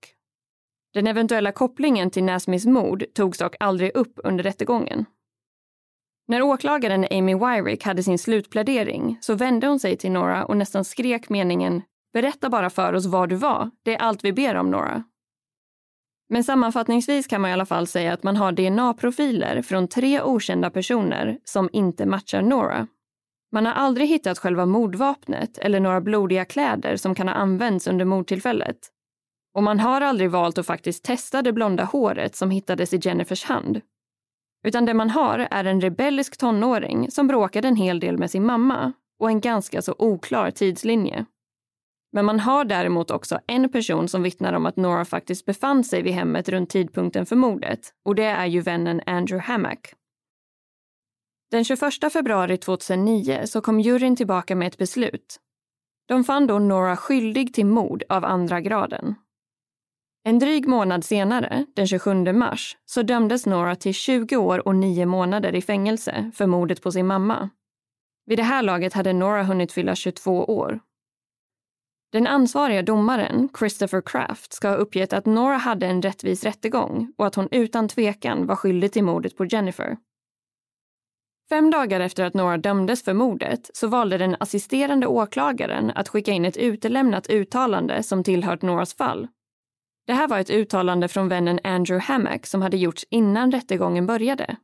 [SPEAKER 4] Den eventuella kopplingen till Nazmis mord togs dock aldrig upp under rättegången. När åklagaren Amy Wyrick hade sin slutplädering så vände hon sig till Nora och nästan skrek meningen Berätta bara för oss var du var. Det är allt vi ber om, Nora. Men sammanfattningsvis kan man i alla fall säga att man har DNA-profiler från tre okända personer som inte matchar Nora. Man har aldrig hittat själva mordvapnet eller några blodiga kläder som kan ha använts under mordtillfället. Och man har aldrig valt att faktiskt testa det blonda håret som hittades i Jennifers hand. Utan det man har är en rebellisk tonåring som bråkade en hel del med sin mamma och en ganska så oklar tidslinje. Men man har däremot också en person som vittnar om att Nora faktiskt befann sig vid hemmet runt tidpunkten för mordet och det är ju vännen Andrew Hammack. Den 21 februari 2009 så kom juryn tillbaka med ett beslut. De fann då Nora skyldig till mord av andra graden. En dryg månad senare, den 27 mars, så dömdes Nora till 20 år och 9 månader i fängelse för mordet på sin mamma. Vid det här laget hade Nora hunnit fylla 22 år den ansvariga domaren, Christopher Kraft, ska ha uppgett att Nora hade en rättvis rättegång och att hon utan tvekan var skyldig till mordet på Jennifer. Fem dagar efter att Nora dömdes för mordet så valde den assisterande åklagaren att skicka in ett utelämnat uttalande som tillhört Noras fall. Det här var ett uttalande från vännen Andrew Hammack som hade gjorts innan rättegången började.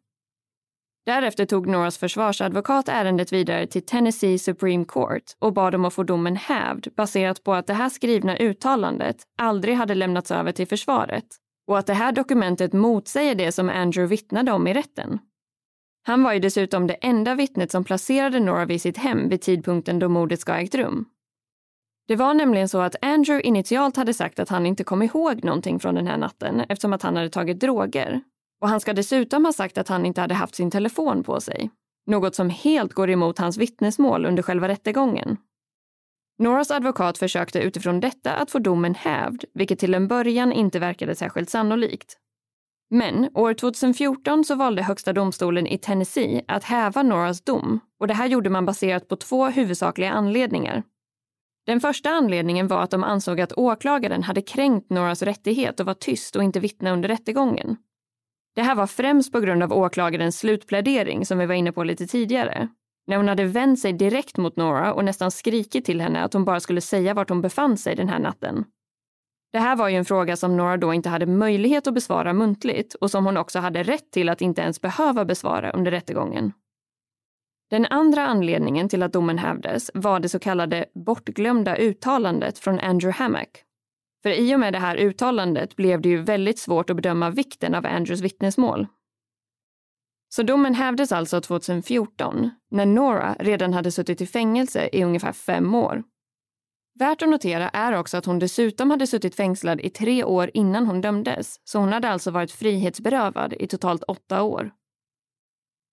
[SPEAKER 4] Därefter tog Noras försvarsadvokat ärendet vidare till Tennessee Supreme Court och bad om att få domen hävd baserat på att det här skrivna uttalandet aldrig hade lämnats över till försvaret och att det här dokumentet motsäger det som Andrew vittnade om i rätten. Han var ju dessutom det enda vittnet som placerade Nora vid sitt hem vid tidpunkten då mordet ska ha ägt rum. Det var nämligen så att Andrew initialt hade sagt att han inte kom ihåg någonting från den här natten eftersom att han hade tagit droger. Och han ska dessutom ha sagt att han inte hade haft sin telefon på sig. Något som helt går emot hans vittnesmål under själva rättegången. Noras advokat försökte utifrån detta att få domen hävd, vilket till en början inte verkade särskilt sannolikt. Men år 2014 så valde Högsta domstolen i Tennessee att häva Noras dom och det här gjorde man baserat på två huvudsakliga anledningar. Den första anledningen var att de ansåg att åklagaren hade kränkt Noras rättighet att vara tyst och inte vittna under rättegången. Det här var främst på grund av åklagarens slutplädering som vi var inne på lite tidigare. När hon hade vänt sig direkt mot Nora och nästan skrikit till henne att hon bara skulle säga vart hon befann sig den här natten. Det här var ju en fråga som Nora då inte hade möjlighet att besvara muntligt och som hon också hade rätt till att inte ens behöva besvara under rättegången. Den andra anledningen till att domen hävdes var det så kallade bortglömda uttalandet från Andrew Hammack. För i och med det här uttalandet blev det ju väldigt svårt att bedöma vikten av Andrews vittnesmål. Så domen hävdes alltså 2014, när Nora redan hade suttit i fängelse i ungefär fem år. Värt att notera är också att hon dessutom hade suttit fängslad i tre år innan hon dömdes, så hon hade alltså varit frihetsberövad i totalt åtta år.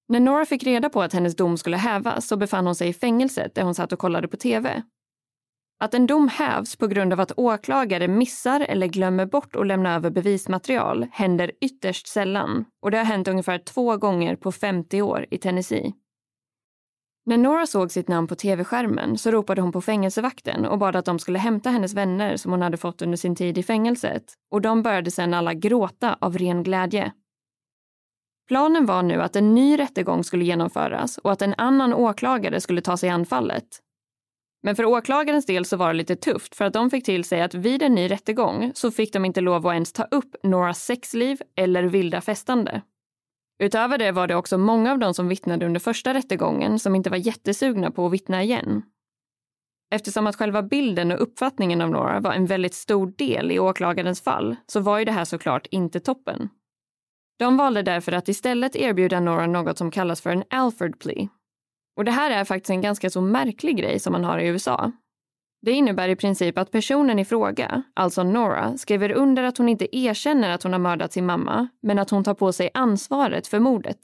[SPEAKER 4] När Nora fick reda på att hennes dom skulle hävas så befann hon sig i fängelset där hon satt och kollade på tv. Att en dom hävs på grund av att åklagare missar eller glömmer bort att lämna över bevismaterial händer ytterst sällan och det har hänt ungefär två gånger på 50 år i Tennessee. När Nora såg sitt namn på tv-skärmen så ropade hon på fängelsevakten och bad att de skulle hämta hennes vänner som hon hade fått under sin tid i fängelset och de började sedan alla gråta av ren glädje. Planen var nu att en ny rättegång skulle genomföras och att en annan åklagare skulle ta sig an fallet. Men för åklagarens del så var det lite tufft för att de fick till sig att vid en ny rättegång så fick de inte lov att ens ta upp några sexliv eller vilda festande. Utöver det var det också många av de som vittnade under första rättegången som inte var jättesugna på att vittna igen. Eftersom att själva bilden och uppfattningen av Nora var en väldigt stor del i åklagarens fall så var ju det här såklart inte toppen. De valde därför att istället erbjuda Nora något som kallas för en Alford plea. Och det här är faktiskt en ganska så märklig grej som man har i USA. Det innebär i princip att personen i fråga, alltså Nora, skriver under att hon inte erkänner att hon har mördat sin mamma, men att hon tar på sig ansvaret för mordet.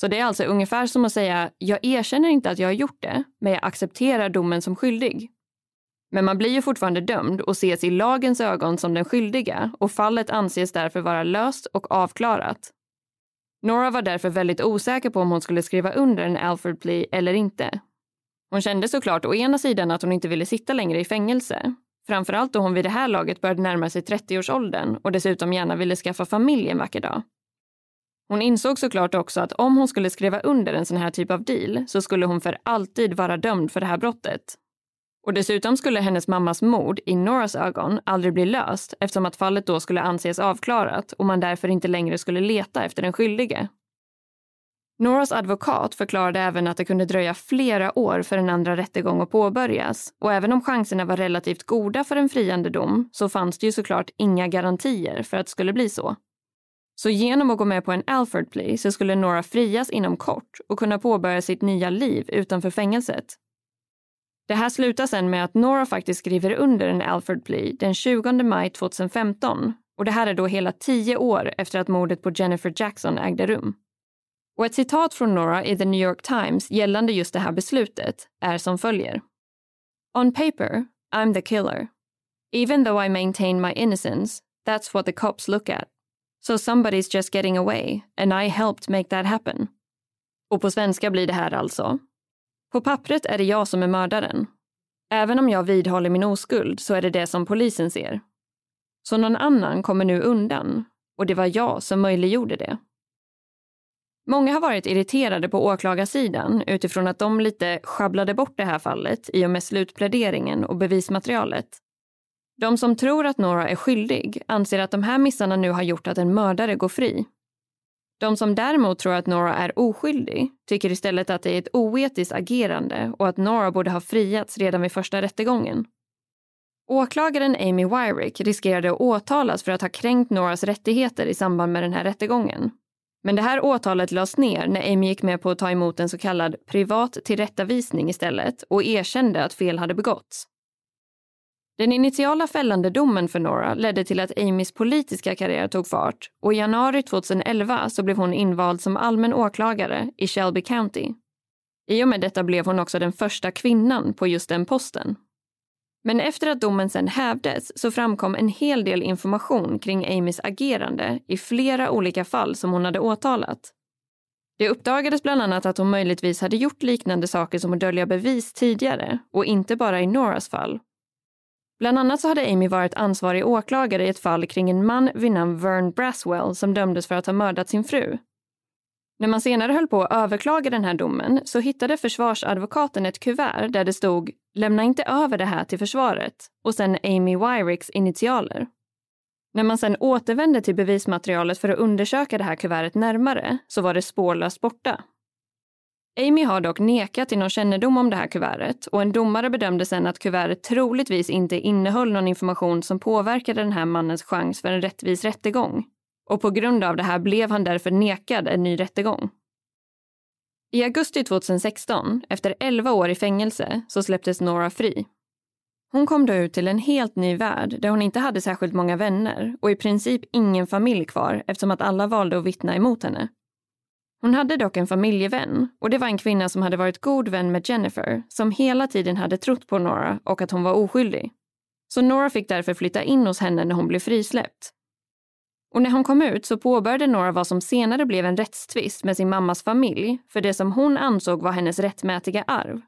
[SPEAKER 4] Så det är alltså ungefär som att säga, jag erkänner inte att jag har gjort det, men jag accepterar domen som skyldig. Men man blir ju fortfarande dömd och ses i lagens ögon som den skyldiga och fallet anses därför vara löst och avklarat. Nora var därför väldigt osäker på om hon skulle skriva under en Alfred plea eller inte. Hon kände såklart å ena sidan att hon inte ville sitta längre i fängelse. Framförallt då hon vid det här laget började närma sig 30-årsåldern och dessutom gärna ville skaffa familj en vacker dag. Hon insåg såklart också att om hon skulle skriva under en sån här typ av deal så skulle hon för alltid vara dömd för det här brottet och dessutom skulle hennes mammas mord i Noras ögon aldrig bli löst eftersom att fallet då skulle anses avklarat och man därför inte längre skulle leta efter den skyldige. Noras advokat förklarade även att det kunde dröja flera år för en andra rättegång att påbörjas och även om chanserna var relativt goda för en friande dom så fanns det ju såklart inga garantier för att det skulle bli så. Så genom att gå med på en Alford plea så skulle Nora frias inom kort och kunna påbörja sitt nya liv utanför fängelset det här slutar sen med att Nora faktiskt skriver under en Alfred plea den 20 maj 2015 och det här är då hela tio år efter att mordet på Jennifer Jackson ägde rum. Och ett citat från Nora i The New York Times gällande just det här beslutet är som följer. On paper, I'm the killer. Even though I maintain my innocence, that's what the cops look at. So somebody's just getting away and I helped make that happen. Och på svenska blir det här alltså på pappret är det jag som är mördaren. Även om jag vidhåller min oskuld så är det det som polisen ser. Så någon annan kommer nu undan och det var jag som möjliggjorde det. Många har varit irriterade på åklagarsidan utifrån att de lite sjabblade bort det här fallet i och med slutpläderingen och bevismaterialet. De som tror att Nora är skyldig anser att de här missarna nu har gjort att en mördare går fri de som däremot tror att Nora är oskyldig tycker istället att det är ett oetiskt agerande och att Nora borde ha friats redan vid första rättegången. Åklagaren Amy Wyrick riskerade att åtalas för att ha kränkt Noras rättigheter i samband med den här rättegången. Men det här åtalet lades ner när Amy gick med på att ta emot en så kallad privat tillrättavisning istället och erkände att fel hade begåtts. Den initiala fällande domen för Nora ledde till att Amys politiska karriär tog fart och i januari 2011 så blev hon invald som allmän åklagare i Shelby County. I och med detta blev hon också den första kvinnan på just den posten. Men efter att domen sen hävdes så framkom en hel del information kring Amys agerande i flera olika fall som hon hade åtalat. Det uppdagades bland annat att hon möjligtvis hade gjort liknande saker som att dölja bevis tidigare och inte bara i Noras fall. Bland annat så hade Amy varit ansvarig åklagare i ett fall kring en man vid namn Vern Braswell som dömdes för att ha mördat sin fru. När man senare höll på att överklaga den här domen så hittade försvarsadvokaten ett kuvert där det stod “Lämna inte över det här till försvaret” och sen Amy Wyricks initialer. När man sen återvände till bevismaterialet för att undersöka det här kuvertet närmare så var det spårlöst borta. Amy har dock nekat till någon kännedom om det här kuvertet och en domare bedömde sen att kuvertet troligtvis inte innehöll någon information som påverkade den här mannens chans för en rättvis rättegång och på grund av det här blev han därför nekad en ny rättegång. I augusti 2016, efter 11 år i fängelse, så släpptes Nora fri. Hon kom då ut till en helt ny värld där hon inte hade särskilt många vänner och i princip ingen familj kvar eftersom att alla valde att vittna emot henne. Hon hade dock en familjevän och det var en kvinna som hade varit god vän med Jennifer som hela tiden hade trott på Nora och att hon var oskyldig. Så Nora fick därför flytta in hos henne när hon blev frisläppt och när hon kom ut så påbörjade Nora vad som senare blev en rättstvist med sin mammas familj för det som hon ansåg var hennes rättmätiga arv.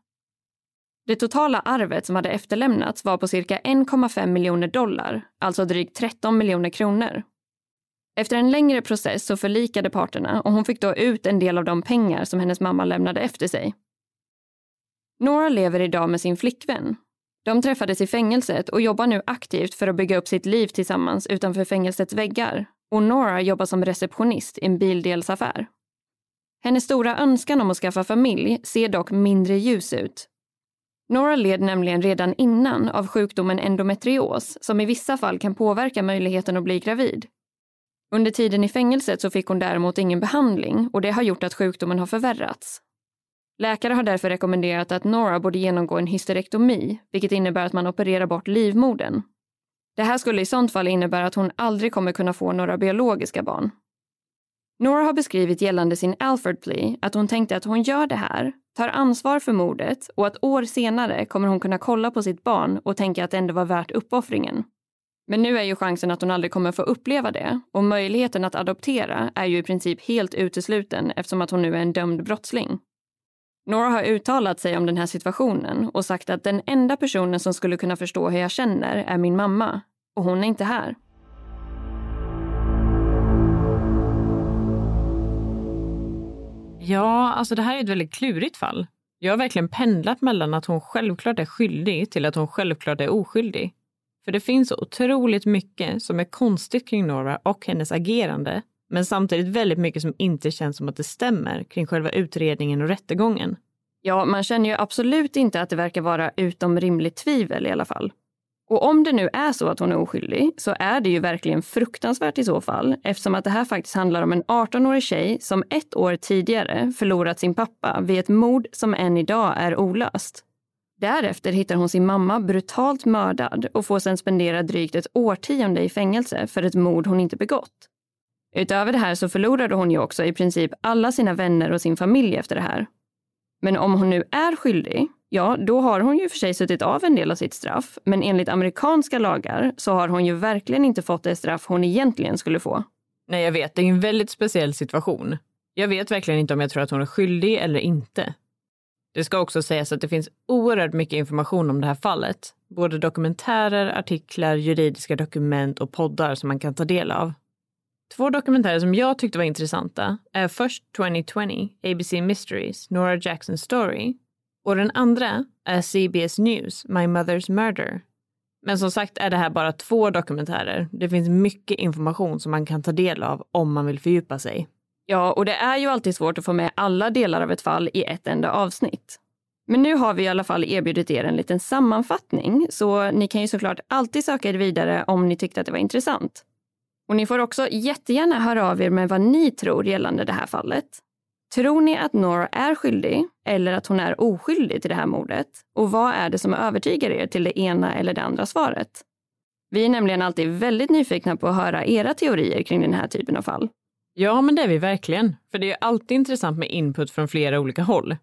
[SPEAKER 4] Det totala arvet som hade efterlämnats var på cirka 1,5 miljoner dollar, alltså drygt 13 miljoner kronor. Efter en längre process så förlikade parterna och hon fick då ut en del av de pengar som hennes mamma lämnade efter sig. Nora lever idag med sin flickvän. De träffades i fängelset och jobbar nu aktivt för att bygga upp sitt liv tillsammans utanför fängelsets väggar och Nora jobbar som receptionist i en bildelsaffär. Hennes stora önskan om att skaffa familj ser dock mindre ljus ut. Nora led nämligen redan innan av sjukdomen endometrios som i vissa fall kan påverka möjligheten att bli gravid. Under tiden i fängelset så fick hon däremot ingen behandling och det har gjort att sjukdomen har förvärrats. Läkare har därför rekommenderat att Nora borde genomgå en hysterektomi, vilket innebär att man opererar bort livmodern. Det här skulle i sånt fall innebära att hon aldrig kommer kunna få några biologiska barn. Nora har beskrivit gällande sin Alfred plea att hon tänkte att hon gör det här, tar ansvar för mordet och att år senare kommer hon kunna kolla på sitt barn och tänka att det ändå var värt uppoffringen. Men nu är ju chansen att hon aldrig kommer få uppleva det och möjligheten att adoptera är ju i princip helt utesluten eftersom att hon nu är en dömd brottsling. Nora har uttalat sig om den här situationen och sagt att den enda personen som skulle kunna förstå hur jag känner är min mamma. Och hon är inte här.
[SPEAKER 3] Ja, alltså det här är ett väldigt klurigt fall. Jag har verkligen pendlat mellan att hon självklart är skyldig till att hon självklart är oskyldig. För det finns så otroligt mycket som är konstigt kring Nora och hennes agerande men samtidigt väldigt mycket som inte känns som att det stämmer kring själva utredningen och rättegången.
[SPEAKER 4] Ja, man känner ju absolut inte att det verkar vara utom rimligt tvivel i alla fall. Och om det nu är så att hon är oskyldig så är det ju verkligen fruktansvärt i så fall eftersom att det här faktiskt handlar om en 18-årig tjej som ett år tidigare förlorat sin pappa vid ett mord som än idag är olöst. Därefter hittar hon sin mamma brutalt mördad och får sedan spendera drygt ett årtionde i fängelse för ett mord hon inte begått. Utöver det här så förlorade hon ju också i princip alla sina vänner och sin familj efter det här. Men om hon nu är skyldig, ja, då har hon ju för sig suttit av en del av sitt straff. Men enligt amerikanska lagar så har hon ju verkligen inte fått det straff hon egentligen skulle få.
[SPEAKER 3] Nej, jag vet. Det är en väldigt speciell situation. Jag vet verkligen inte om jag tror att hon är skyldig eller inte. Det ska också sägas att det finns oerhört mycket information om det här fallet. Både dokumentärer, artiklar, juridiska dokument och poddar som man kan ta del av. Två dokumentärer som jag tyckte var intressanta är först 2020, ABC Mysteries, Nora Jackson Story och den andra är CBS News, My Mother's Murder. Men som sagt är det här bara två dokumentärer. Det finns mycket information som man kan ta del av om man vill fördjupa sig.
[SPEAKER 4] Ja, och det är ju alltid svårt att få med alla delar av ett fall i ett enda avsnitt. Men nu har vi i alla fall erbjudit er en liten sammanfattning, så ni kan ju såklart alltid söka er vidare om ni tyckte att det var intressant. Och ni får också jättegärna höra av er med vad ni tror gällande det här fallet. Tror ni att Nora är skyldig eller att hon är oskyldig till det här mordet? Och vad är det som övertygar er till det ena eller det andra svaret? Vi är nämligen alltid väldigt nyfikna på att höra era teorier kring den här typen av fall.
[SPEAKER 3] Ja, men det är vi verkligen. För det är alltid intressant med input från flera olika håll.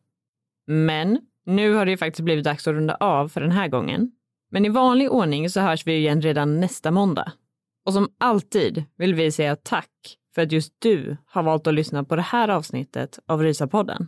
[SPEAKER 3] Men nu har det ju faktiskt blivit dags att runda av för den här gången. Men i vanlig ordning så hörs vi igen redan nästa måndag. Och som alltid vill vi säga tack för att just du har valt att lyssna på det här avsnittet av Rysapodden.